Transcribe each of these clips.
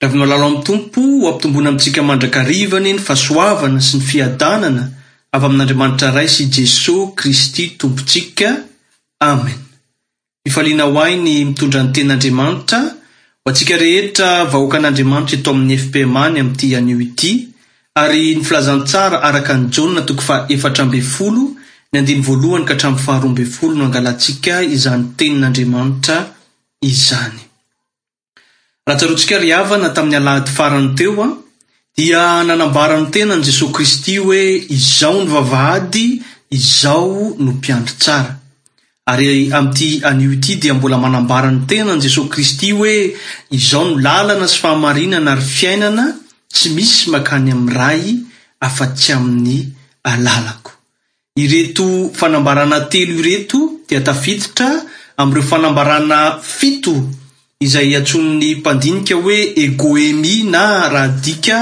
Raha avy malalo amin'ny Tompo, ho ampitomboina amintsika mandrakariva anie ny fahasoavana sy ny fiadanana avy amin'Andriamanitra Ray sy Jesoa Kristy Tompontsika. Amen. Fifaliana ho ahy ny mitondra ny Tenin'Andriamanitra ho antsika rehetra vahoakan'Andriamanitra eto amin'ny FPMA ny amin'ity anio ity, ary ny filazantsara araka an'i Jaona toko faha efatra ambin'ny folo ny andiny voalohany ka hatramin'ny faha roa ambin'ny folo no angalantsika izany Tenin'Andriamanitra izany. Raha tsaroantsika ry havana tamin'ny alahady farany teo dia nanambara ny tenany Jesoa Kristy hoe izaho no vavahady, izaho no mpiandry tsara. Ary amin'ity anio ity dia mbola manambara ny tenany Jesoa Kristy hoe izaho no lalana sy fahamarinana ary fiainana tsy misy makany amin'ny Ray afa-tsy amin'ny alalako. Ireto fanambarana telo ireto dia tafiditra amin'ireo fanambarana fito izay iantsoan'ny mpandinika hoe egoemi na raha adika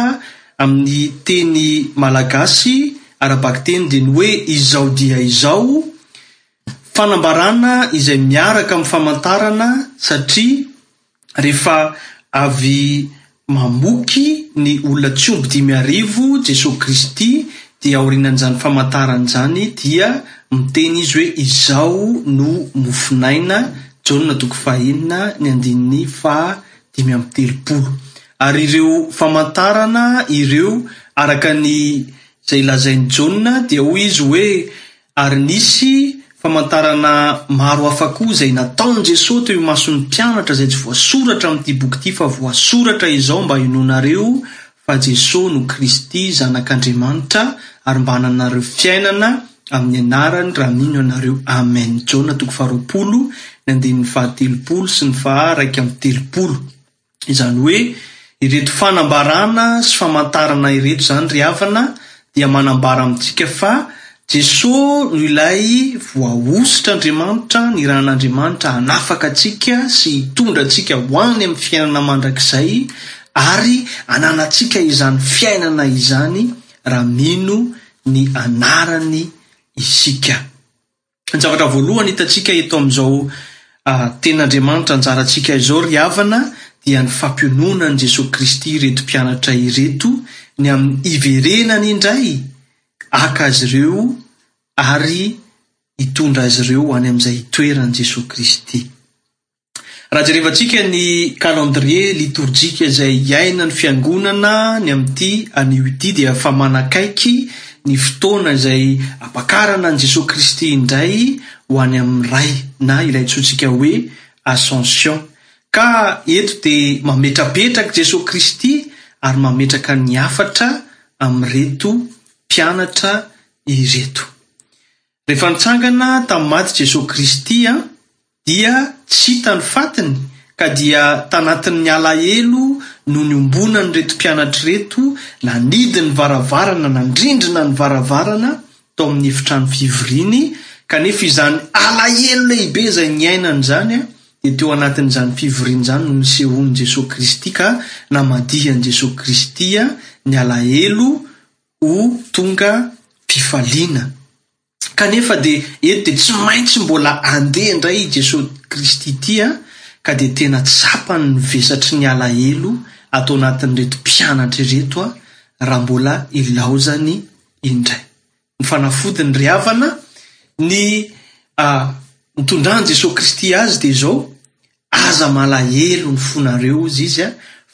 amin'ny teny malagasy ara-bakiteny dia ny hoe izao dia izao, fanambarana izay miaraka amin'ny famantarana satria. Rehefa avy mamoky ny olona tsy omby dimy arivo Jesoa Kristy dia aorianan'izany famantarana izany dia miteny Izy hoe Izao no mofon'aina, Jaona toko fahenina ny andininy faha dimy amby telopolo. Ary ireo famantarana ireo araka ny izay lazain'i Jaona dia hoy izy hoe Ary nisy famantarana maro hafa koa izay nataon'i Jesoa teo imason'ny mpianatra izay tsy voasoratra amin'ity boky ity fa voasoratra izao mba hinoanareo fa Jesoa no Kristy zanak'Andriamanitra ary mba hananareo fiainana amin'ny anarany raha mino ianareo Amen Jaona toko faharoapolo ny andininy fahatelopolo sy ny faha raika amby telopolo. Izany hoe ireto fanambarana sy famantarana ireto izany ry havana dia manambara amintsika fa Jesoa no ilay voahosotr' Andriamanitra nirahan' Andriamanitra hanafaka antsika sy hitondra antsika ho any amin'ny fiainana mandrakizay ary ananantsika izany fiainana izany raha mino ny anarany isika. Ny zavatra voalohany hitantsika eto amin'izao tenin'Andriamanitra anjarantsika izao ry havana dia ny fampionona an'i Jesoa Kristy ireto mpianatra ireto ny amin'ny hiverenany indray haka azy ireo ary hitondra azy ireo any amin'izay itoeran'i Jesoa Kristy. Raha jerevantsika ny calendrier litorjika izay iainan'ny Fiangonana ny amin'ity anio ity dia efa manakaiky ny fotoana izay ampakarana an'i Jesoa Kristy indray ho any amin'ny Ray na ilay antsointsika hoe Ascension ka eto dia mametrapetrak'i Jesoa Kristy ary mametraka ny hafatra amin'ireto mpianatra ireto. Rehefa nitsangana tamin'ny maty Jesoa Kristy dia tsy hita ny fatiny ka dia tanatin'ny alahelo no niombonan'ireto mpianatra ireto nanidy ny varavarana nandrindrina ny varavarana tao amin'ny efitrano fivoriany kanefa izany alahelo lehibe izay niainany izany dia teo anatin'izany fivoriana izany no nisehoan'i Jesoa Kristy ka namadihan'i Jesoa Kristy ny alahelo ho tonga mpifaliana. Kanefa dia eto dia tsy maintsy mbola andeha indray i Jesosy Kristy ity an, ka dia tena tsapany ny vesatry ny alahelo ato anatin'ireto mpianatra ireto an, raha mbola ilaozany indray ny fanafodiny ry havana, ny mitondran'i Jesosy Kristy azy dia izao, Aza malahelo ny fonareo, hozy izy,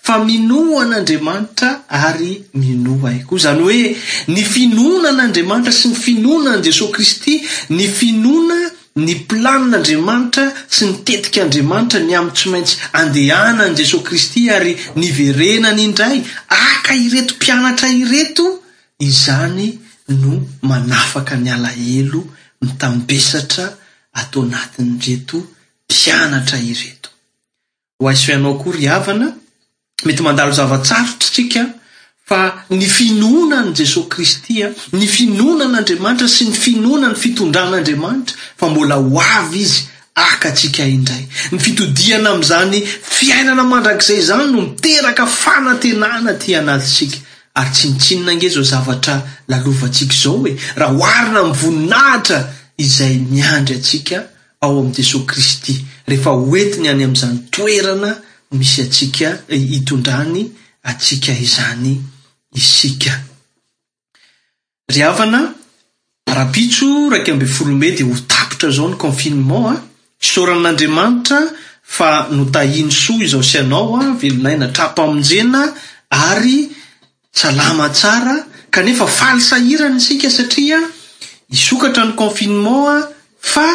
fa minoa an'Andriamanitra ary minoa ahy koa. Izany hoe, ny finoana an'Andriamanitra sy ny finoana an'i Jesoa Kristy, ny finoana ny planin'Andriamanitra sy ny tetik'Andriamanitra ny amin'ny tsy maintsy andehanan'i Jesoa Kristy ary niverenany indray haka ireto mpianatra ireto, izany no manafaka ny alahelo mitambesatra ato anatin'ireto mpianatra ireto. Ho aiso ianao koa ry havana, mety mandalo zava-tsarotra isika fa ny finoana an'i Jesoa Kristy, ny finoana an'Andriamanitra sy ny finoana ny fitondran'Andriamanitra fa mbola ho avy Izy haka antsika indray. Ny fitodihana amin'izany fiainana mandrakizay izany no miteraka fanantenana aty anatintsika ary tsinontsinona ange izao zavatra lalovantsika izao e, raha oharina amin'ny voninahitra izay miandry antsika ao amin'i Jesoa Kristy, rehefa hoentiny any amin'izany toerana misy antsika hitondrany antsika izany isika. Ry havana, rahampitso iraika ambin'ny folo mey dia ho tapitra izao ny confinement a! Isaorana an'Andriamanitra fa notahiny soa izaho sy ianao a, velon'aina tra-pamonjena ary Salama tsara, kanefa faly sahirana isika satria hisokatra ny confinement fa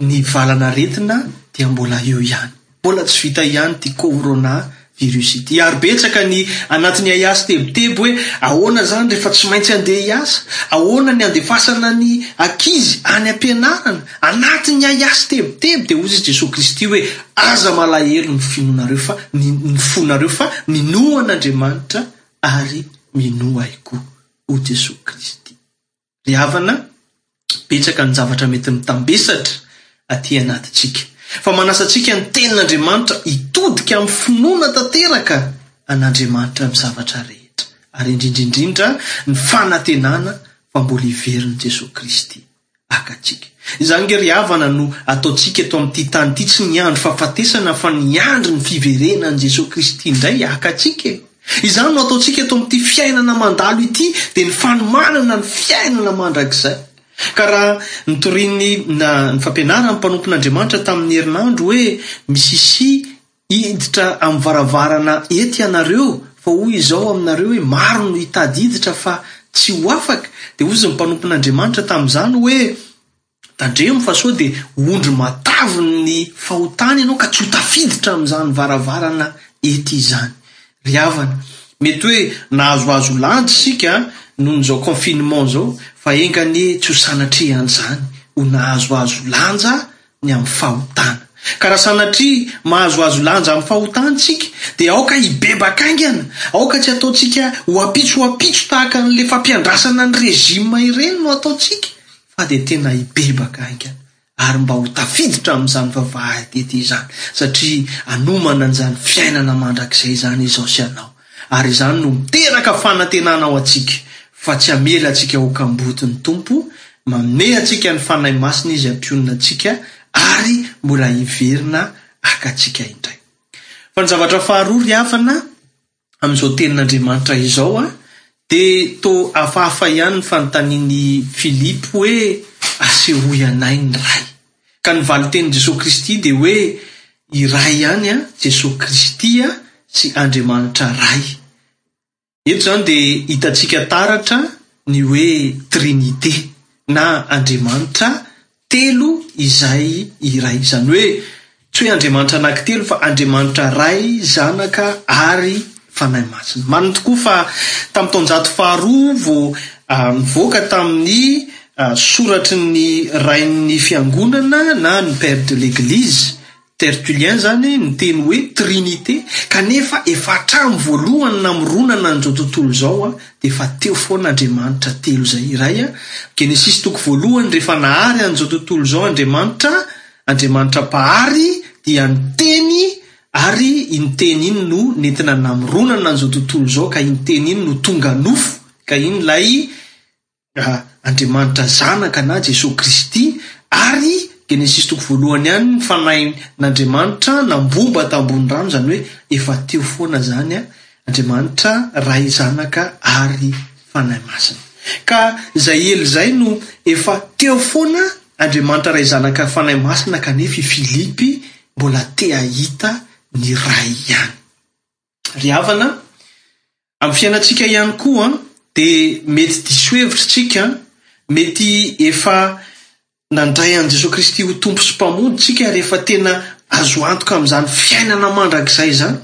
ny valan'aretina dia mbola eo ihany. Mbola tsy vita ihany ity Corona virus ity ary betsaka ny anatin'ny haiasy tebiteby hoe ahoana izany rehefa tsy maintsy handeha hiasa, ahoana ny handefasana ny ankizy any am-pianarana, Anatin'ny ahiahy sy tebiteby dia hoy i Jesoa Kristy hoe, Aza malahelo ny finoanareo fa, ny, ny fonareo fa minoa an'Andriamanitra ary minoa Ahy koa, hoy Jesoa Kristy. Ry havana, betsaka ny zavatra mety mitambesatra aty anatintsika. Fa manasa antsika ny Tenin'Andriamanitra hitodika amin'ny finoana tanteraka an'Andriamanitra amin'ny zavatra rehetra, ary indrindra indrindra ny fanantenana fa mbola heverin'i Jesoa Kristy. akatsika. Izany nge ry havana no ataontsika eto amin'ity tany ity, tsy miandry fahafatesana fa miandry ny fiverenan'i Jesoa Kristy indray akatsika e! Izany no ataontsika eto amin'ity fiainana mandalo ity dia ny fanomanana ny fiainana mandrakizay. Ka raha notorian'ny na ny fampianaran'ny mpanompon'Andriamanitra tamin'ny herinandro hoe misisia Hiditra amin'ny varavarana eto ianareo, fa hoy izao aminareo hoe, Maro no hitady hiditra fa tsy ho afaka. Dia hozy ny mpanompon'Andriamanitra tamin'izany hoe, Tandremo fa sao dia ho ondry matavin'ny fahotana ianao ka tsy ho tafiditra amin'izany varavarana eto izany. Ry havana, mety hoe nahazoazo landy isika noho izao confinement izao, fa enga anie tsy ho sanatria an'izany ho nahazoazo lanja ny amin'ny fahotana. Ka raha sanatria mahazoazo lanja amin'ny fahotana isika, dia aoka hibebaka haingana, aoka tsy hataontsika ho ampitso ho ampitso tahaka an'ilay fampiandrasana ny régime ireny no hataontsika, fa dia tena hibebaka haingana, ary mba ho tafiditra amin'izany vavahady ity izany, satria hanomana an'izany fiainana mandrakizay izany izaho sy ianao. ary izany no miteraka fanantenana ao antsika fa tsy hamela antsika ho kamboty ny Tompo, manome antsika ny Fanahy Masina Izy hampionona antsika ary mbola hiverina haka antsika indray. Fa ny zavatra faharoa ry havana, amin'izao tenin'Andriamanitra izao dia toa hafahafa ihany ny fanontanian'i Filipo hoe, Asehoy anay ny Ray. Ka ny valin-tenin'i Jesoa Kristy dia hoe iray ihany an Jesoa Kristy an sy Andriamanitra Ray. Eto izany dia hitantsika taratra ny hoe Trinite na Andriamanitra telo izay iray. Izany hoe tsy hoe Andriamanitra anankitelo fa Andriamanitra Ray, Zanaka ary. Fanahy Masina. Marina tokoa fa tamin'ny taonjato faharoa vao nivoaka tamin'ny soratry ny Rain'ny Fiangonana na ny Père de l'Eglise, Tertullien izany, ny teny hoe Trinite, kanefa efa hatramin'ny voalohany namoronana an'izao tontolo izao dia efa teo foana Andriamanitra telo izay iray, Genesisy toko voalohany, rehefa nahary an'izao tontolo izao Andriamanitra, Andriamanitra Mpahary dia niteny Ary iny teny iny no nentina namoronana an'izao tontolo izao ka iny teny iny no tonga nofo ka iny ilay Andriamanitra Zanaka na Jesoa Kristy ary Genesisy toko voalohany ihany ny Fanahin'Andriamanitra nambomba tao ambony rano izany hoe efa teo foana izany an Andriamanitra Ray Zanaka ary Fanahy Masina ka izay ela izay no efa teo foana Andriamanitra Ray Zanaka Fanahy Masina kanefa i Filipy mbola te hahita ny Ray ihany. Ry havana, amin'ny fiainantsika ihany koa dia mety diso hevitra isika, mety efa nandray an'i Jesoa Kristy ho Tompo sy Mpamony isika ary efa tena azo antoka amin'izany fiainana mandrakizay izany,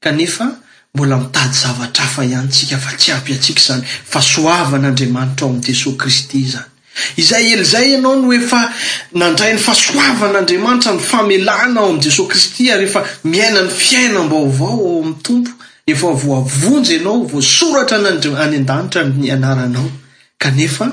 Kanefa mbola mitady zavatra hafa ihany tsika fa tsy ampy antsika izany fahasoavan' Andriamanitra ao amin'i Jesoa Kristy izany. Izay ela izay ianao no efa nandray ny fahasoavan' Andriamanitra, ny famelana ao amin'i Jesoa Kristy ary efa miaina ny fiainam-baovao ao amin'ny Tompo, efa voavonjy ianao, voasoratra any an-danitra ny anaranao, kanefa.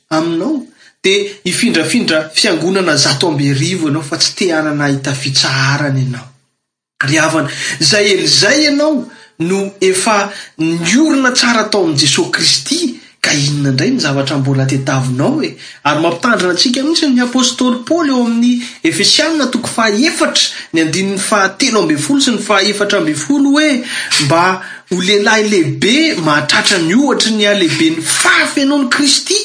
Aminao dia hifindrafindra fiangonana zato amby arivo ianao fa tsy te-hanana hahita fitsaharana ianao. Ry havana, izay elzay ianao no efa niorina tsara tao amin'i Jesoa Kristy ka inona indray ny zavatra mbola tedavonao e? Ary mampitandrina antsika mihitsy ny Apostoly Paoly ao amin'ny Efesiana toko faha efatra ny andininy faha telo ambin'ny folo sy ny faha efatra ambin'ny folo hoe mba Ho lehilahy lehibe mahatratra ny ohatry ny halehiben'ny fahafenoan'i Kristy,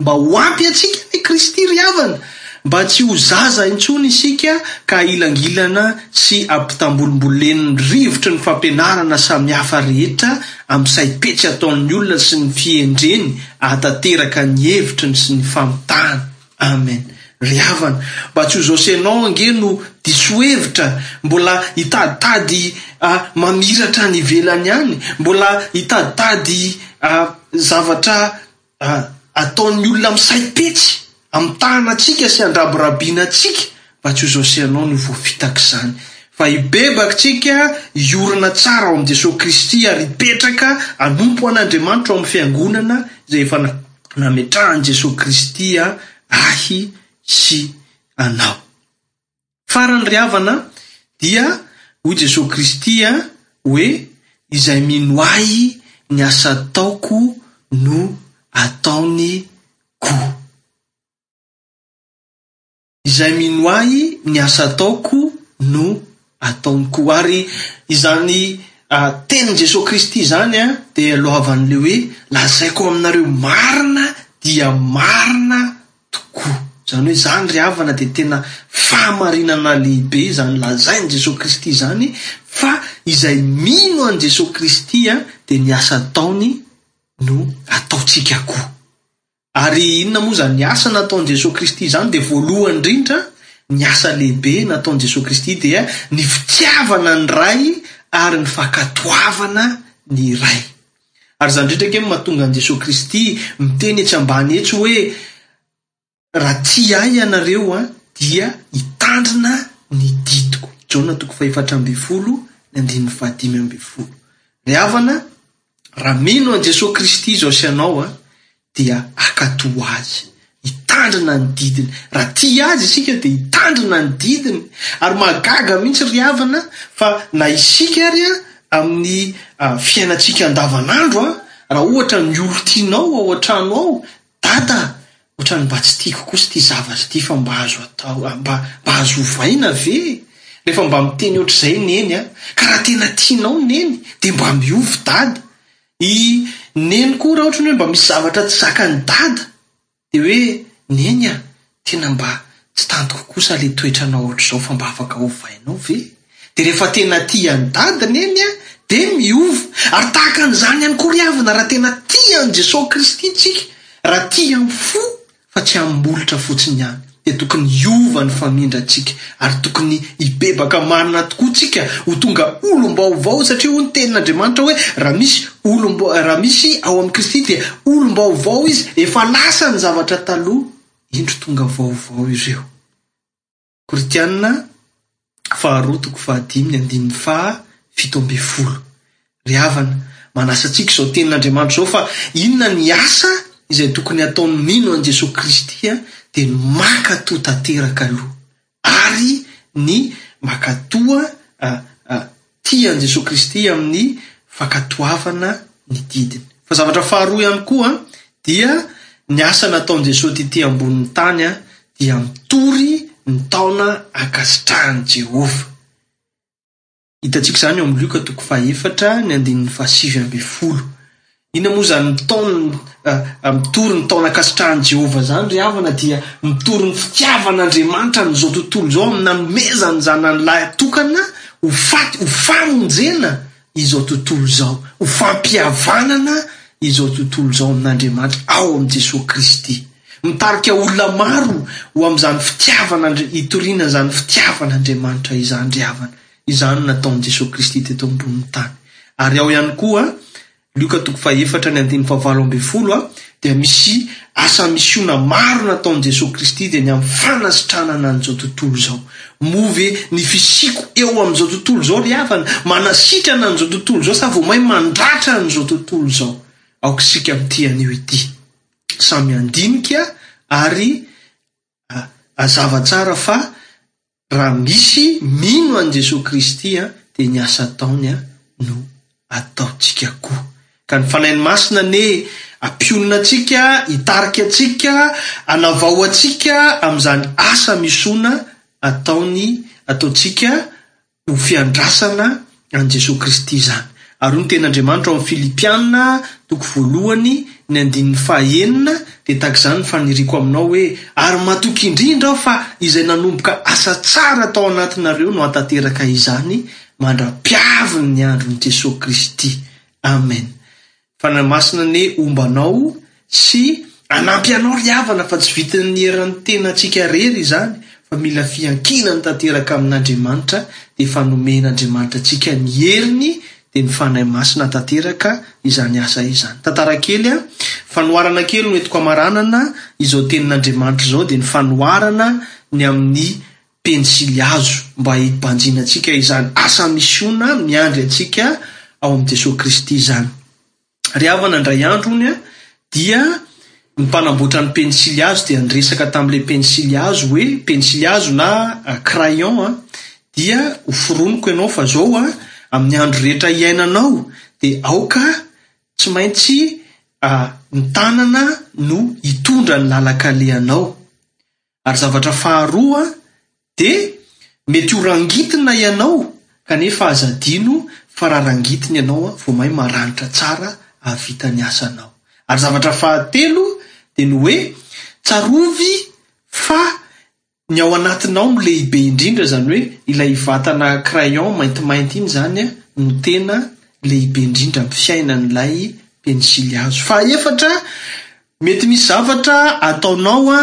mba ho ampy antsika ny Kristy ry havana, mba tsy ho zaza intsony isika ka ahilangilana sy ampitambolimbolen'ny rivotry ny fampianarana samihafa rehetra amin'ny saim-petsy ataon'ny olona sy ny fihendreny ahatanteraka ny hevitriny sy ny famitahany. Amen ry havana, mba tsy ho zao sy ianao ange no diso hevitra, mbola hitaditady a mamiratra any ivelany any, mbola hitaditady a zavatra a ataon'ny olona misaim-petsy, amitahana antsika sy andrabirabiana antsika, mba tsy ho izao sy ianao no voafitak'izany, fa hibebaka isika, hiorina tsara ao amin'i Jesoa Kristy ary hipetraka hanompo an'Andriamanitra ao amin'ny Fiangonana izay efa nametrahan'i Jesoa Kristy ahy sy anao. Farany ry havana dia hoy Jesoa Kristy hoe izay mino ahy ny asa ataoko no ataony koa. Izay mino Ahy, ny asa ataoko no ataony koa. Ary izany tenin'i Jesoa Kristy izany dia loavan'ilay hoe, lazaiko aminareo marina dia marina tokoa. Izany hoe izany ry havana dia tena fahamarinana lehibe izany lazain'i Jesoa Kristy izany fa izay mino an'i Jesoa Kristy dia ny asa ataony no ataontsika koa. Ary inona moa izany ny asa nataon'i Jesoa Kristy izany? Dia voalohany indrindra, ny asa lehibe nataon'i Jesoa Kristy dia ny fitiavana ny Ray ary ny fankatoavana ny Ray. Ary izany indrindra ange no mahatonga an'i Jesoa Kristy miteny etsy ambany etsy hoe, Raha tia Ahy ianareo an, dia hitandrina ny didiko. Jaona toko fahefatra ambin'ny folo, ny andininy fahadimy ambin'ny folo. Ry havana, Raha mino an'i Jesoa Kristy izao sy ianao dia akato Azy, hitandrina ny didiny. Raha tia Azy isika dia hitandrina ny didiny. Ary mahagaga mihitsy ry havana fa na isika ary amin'ny fiainantsika andavanandro, raha ohatra ny olon-tianao ao an-trano ao, Dada a! Otrany mba tsy tiako kosa ity zavatra ity fa mba azo atao mba mba azo ovaina ve e? Refa mba miteny otrzay neny a! Ka raha tena tianao neny de mba miovy dada! I neny koa raha otrany hoe mba misy zavatra tsy zakan'i dada de hoe neny a! Tena mba tsy tantiko kosa le toetranao ohatr'izao fa mba afaka ovainao ve? De rehefa tena tia an'i dada neny a de miova ary tahaka an'izany ihany koa ry havana raha tena tia an'i Jesosy Kristy tsika raha tia amin'ny fo fa tsy amin'ny molotra fotsiny ihany de tokony hiova ny famindratsika ary tokony hibebaka marina tokoa tsika ho tonga olom-baovao satria hoy ny tenin'Andriamanitra hoe raha misy olom raha misy ao amin'i Kristy dia olom-baovao izy efa lasa ny zavatra taloha indro tonga vaovao ireo. Korintiana faharoa toko fahadimy ny andininy faha fito ambin'ny folo. Ry havana, manasa antsika izao tenin'Andriamanitra izao fa inona ny asa izay tokony hataon'ny mino an'i Jesoa Kristy dia ny mankatò tanteraka aloha ary ny makatoa tia an'i Jesoa Kristy amin'ny fankatoavana ny didiny. Fa zavatra faharoa ihany koa dia ny asa nataon'i Jesoa tety ambonin'ny tany dia mitory ny taona ankasitrahan'i Jehovah. Hitantsika izany ao amin'ny Lioka toko fahefatra, ny andininy fahasivy ambin'ny folo. Inona moa izany mitaona, mitory ny taona-kasitrahan'i Jehovah izany ry havana? Dia mitory ny fitiavan'Andriamanitra an'izao tontolo izao amin'ny nanomezany ny Zanany lahytokana ho faty ho famonjena izao tontolo izao, ho fampihavanana izao tontolo izao amin'Andriamanitra ao amin'i Jesoa Kristy. Mitarika olona maro ho amin'izany fitiavana Andri-, hitoriana izany fitiavana Andriamanitra izany ry havana. Izany no nataon'i Jesoa Kristy teto ambonin'ny tany. Ary ao ihany koa, Lioka toko fahefatra ny andininy fahvalo ambin'ny folo a, dia misy asa misiona maro nataon'i Jesoa Kristy dia ny amin'ny fanasitranana an'izao tontolo izao. Moa ve ny fisiako eo amin'izao tontolo izao ry havana, manasitrana an'izao tontolo izao sa vao may mandratra an'izao tontolo izao? Aoka isika mitia an'io ity. samy handinika ary hazava tsara fa raha misy mino an'i Jesoa Kristy dia ny asa ataony no ataontsika koa. Ka ny Fanahy Masina anie ampionona antsika, hitarika antsika, hanavao antsika amin'izany asa misoana ataony, ataontsika. Ho fiandrasana an'i Jesoa Kristy izany. Ary hoy ny Tenin'Andriamanitra ao amin'ny Filipiana, toko voalohany, ny andininy fahaenina, Dia tahaka izany ny faniriako aminao hoe, ary matoky indrindra aho fa izay nanomboka asa tsara tao anatinareo no hahatateraka izany mandra-piavin'ny andron'i Jesoa Kristy. Amen. Fanahy Masina anie homba anao sy hanampy anao ry havana fa tsy vitan'ny eran'ny tena antsika irery izany fa mila fiankinana tanteraka amin'Andriamanitra dia efa nomen'Andriamanitra antsika ny heriny dia ny Fanahy Masina tanteraka izany asa izany. Tantara kely an, fanoharana kely no entiko hamaranana izao tenin'Andriamanitra izao dia ny fanoharana ny amin'ny pensily hazo mba hibanjina antsika izany asa misiona miandry antsika ao amin'i Jesoa Kristy izany. Ry havana indray andro hono a, dia ny mpanamboatra ny pensily hazo dia niresaka tamin'ilay pensily hazo hoe, pensily hazo na crayon a, dia hoforoniko ianao fa izao a, amin'ny andro rehetra iainanao dia aoka tsy maintsy a, ny tanana no hitondra ny lalan-kalehanao. Ary zavatra faharoa dia mety ho rangitina ianao kanefa aza adino fa raha rangitina ianao vao may maranitra tsara ahavita ny asanao. Ary zavatra fahatelo dia ny hoe tsarovy fa ny ao anatinao no lehibe indrindra izany hoe ilay vatana crayon maintimainty iny izany no tena lehibe indrindra amin'ny fiainan'ilay pensilihazo. Fahaefatra, Mety misy zavatra ataonao ho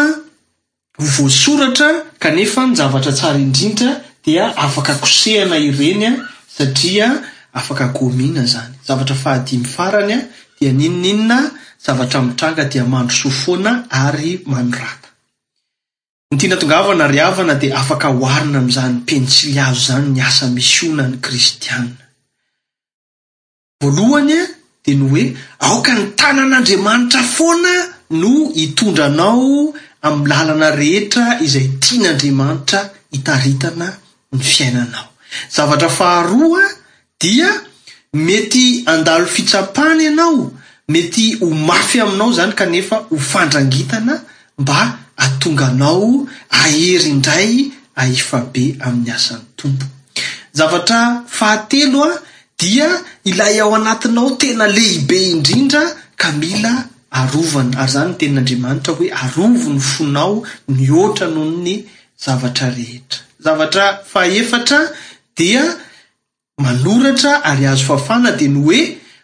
voasoratra kanefa ny zavatra tsara indrindra dia afaka kosehana ireny satria afaka gomiana izany. Zavatra fahadimy farany dia ny inon'inona zavatra mitranga dia mandrosoa foana ary manorata. Ny tiana tongavana ry havana dia afaka oharina amin'izany pensily hazo izany ny asa misionan'ny kristiana. Voalohany dia ny hoe, aoka ny tanan'Andriamanitra foana no hitondra anao amin'ny lalana rehetra izay tian'Andriamanitra hitaritana ny fiainanao. Zavatra faharoa dia mety handalo fitsapana ianao, mety ho mafy aminao izany kanefa ho fandrangitana mba hahatonga anao hahery indray hahefa be amin'ny asan'ny Tompo. Zavatra fahatelo Dia ilay ao anatinao tena lehibe indrindra ka mila arovana. Ary izany ny tenin'Andriamanitra hoe arovy ny fonao mihoatra noho ny zavatra rehetra. Zavatra fahefatra dia manoratra ary azo fafana dia ny hoe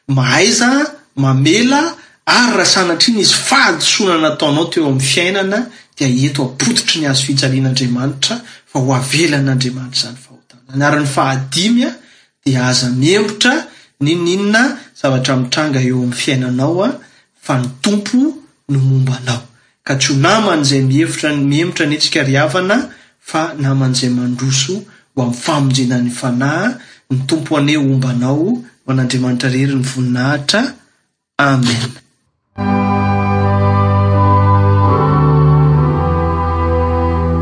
mahaiza mamela ary raha sanatria nisy fahadisoana nataonao teo amin'ny fiainana dia eto ampototry ny hazofijalian'Andriamanitra fa ho avelan'Andriamanitra izany fahotana izany. Ary ny fahadimy, Dia aza mihemotra ninoninona zavatra mitranga eo amin'ny fiainanao fa ny Tompo no momba anao. Ka tsy ho naman' izay mihevitra mihemotra anetsika ry havana fa naman' izay mandroso ho amin'ny famonjena ny fanahy, ny Tompo anie homba anao, ho an' Andriamanitra rery ny voninahitra. Amena.